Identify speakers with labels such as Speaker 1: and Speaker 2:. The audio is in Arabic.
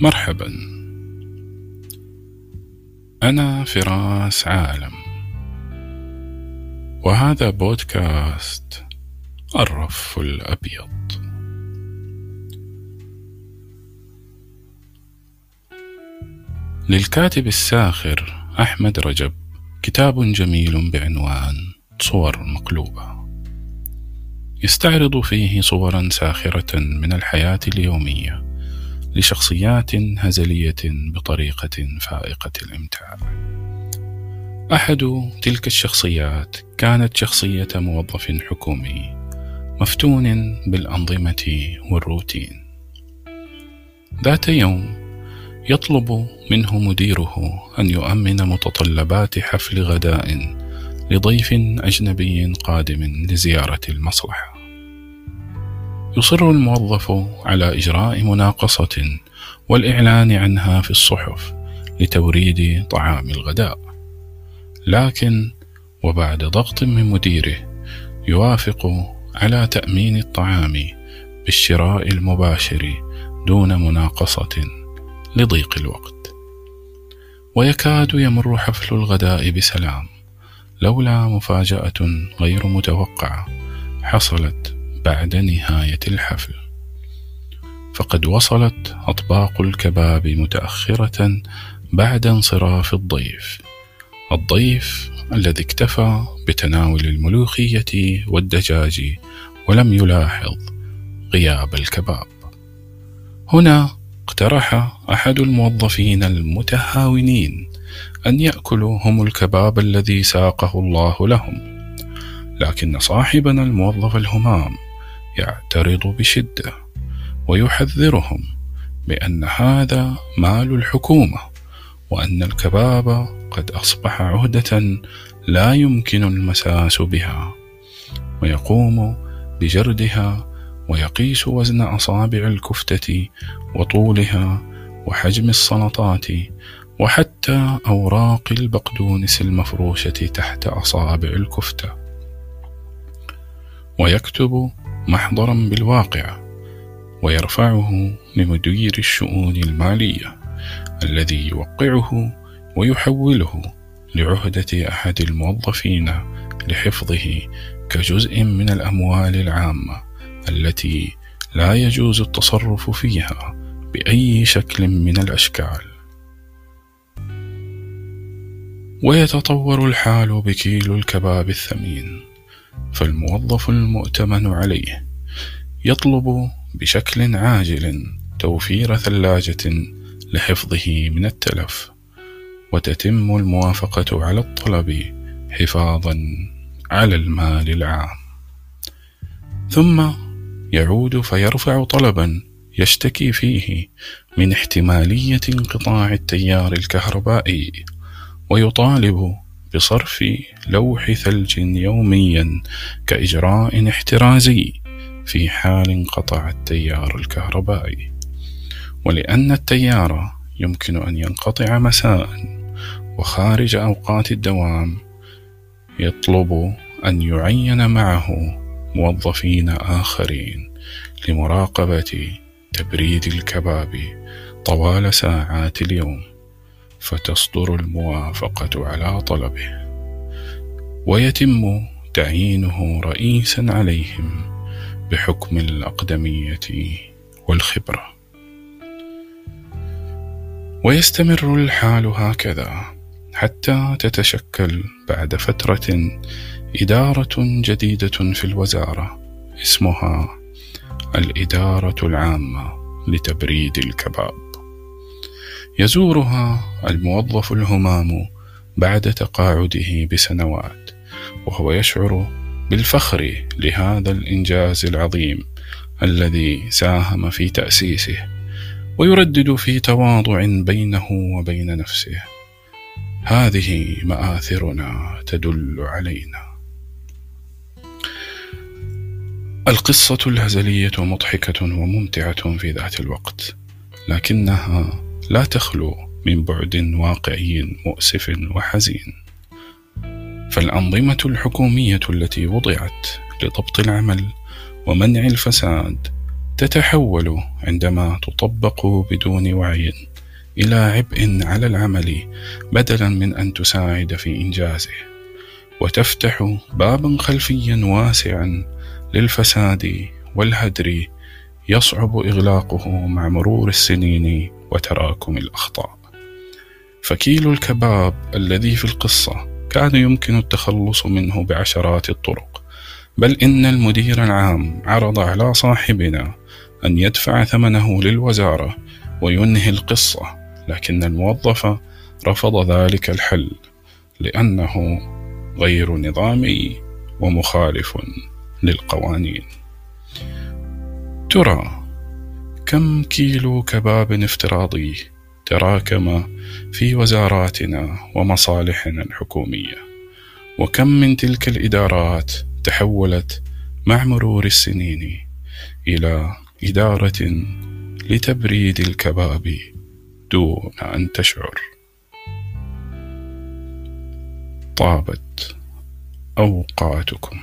Speaker 1: مرحبا. أنا فراس عالم. وهذا بودكاست الرف الأبيض. للكاتب الساخر أحمد رجب كتاب جميل بعنوان صور مقلوبة. يستعرض فيه صورا ساخرة من الحياة اليومية. لشخصيات هزلية بطريقة فائقة الإمتاع. أحد تلك الشخصيات كانت شخصية موظف حكومي مفتون بالأنظمة والروتين. ذات يوم يطلب منه مديره أن يؤمن متطلبات حفل غداء لضيف أجنبي قادم لزيارة المصلحة. يصر الموظف على إجراء مناقصة والإعلان عنها في الصحف لتوريد طعام الغداء. لكن وبعد ضغط من مديره يوافق على تأمين الطعام بالشراء المباشر دون مناقصة لضيق الوقت. ويكاد يمر حفل الغداء بسلام لولا مفاجأة غير متوقعة حصلت بعد نهاية الحفل. فقد وصلت أطباق الكباب متأخرة بعد انصراف الضيف. الضيف الذي اكتفى بتناول الملوخية والدجاج ولم يلاحظ غياب الكباب. هنا اقترح أحد الموظفين المتهاونين أن يأكلوا هم الكباب الذي ساقه الله لهم. لكن صاحبنا الموظف الهمام يعترض بشدة ويحذرهم بأن هذا مال الحكومة وأن الكباب قد أصبح عهدة لا يمكن المساس بها ويقوم بجردها ويقيس وزن أصابع الكفتة وطولها وحجم السلطات وحتى أوراق البقدونس المفروشة تحت أصابع الكفتة. ويكتب محضرا بالواقع ويرفعه لمدير الشؤون المالية الذي يوقعه ويحوله لعهدة أحد الموظفين لحفظه كجزء من الأموال العامة التي لا يجوز التصرف فيها بأي شكل من الأشكال. ويتطور الحال بكيلو الكباب الثمين فالموظف المؤتمن عليه يطلب بشكل عاجل توفير ثلاجة لحفظه من التلف وتتم الموافقة على الطلب حفاظا على المال العام. ثم يعود فيرفع طلبا يشتكي فيه من احتمالية انقطاع التيار الكهربائي ويطالب بصرف لوح ثلج يوميا كإجراء احترازي في حال انقطع التيار الكهربائي. ولأن التيار يمكن أن ينقطع مساء وخارج أوقات الدوام يطلب أن يعين معه موظفين آخرين لمراقبة تبريد الكباب طوال ساعات اليوم. فتصدر الموافقة على طلبه. ويتم تعيينه رئيسا عليهم بحكم الأقدمية والخبرة. ويستمر الحال هكذا حتى تتشكل بعد فترة إدارة جديدة في الوزارة اسمها الإدارة العامة لتبريد الكباب. يزورها الموظف الهمام بعد تقاعده بسنوات وهو يشعر بالفخر لهذا الإنجاز العظيم الذي ساهم في تأسيسه ويردد في تواضع بينه وبين نفسه. هذه مآثرنا تدل علينا. القصة الهزلية مضحكة وممتعة في ذات الوقت لكنها لا تخلو من بعد واقعي مؤسف وحزين. فالأنظمة الحكومية التي وضعت لضبط العمل ومنع الفساد تتحول عندما تطبق بدون وعي إلى عبء على العمل بدلا من أن تساعد في إنجازه. وتفتح بابا خلفيا واسعا للفساد والهدر يصعب إغلاقه مع مرور السنين وتراكم الأخطاء. فكيل الكباب الذي في القصة كان يمكن التخلص منه بعشرات الطرق بل إن المدير العام عرض على صاحبنا أن يدفع ثمنه للوزارة وينهي القصة لكن الموظف رفض ذلك الحل لأنه غير نظامي ومخالف للقوانين. ترى كم كيلو كباب افتراضي تراكم في وزاراتنا ومصالحنا الحكومية؟ وكم من تلك الإدارات تحولت مع مرور السنين إلى إدارة لتبريد الكباب دون أن تشعر؟ طابت أوقاتكم.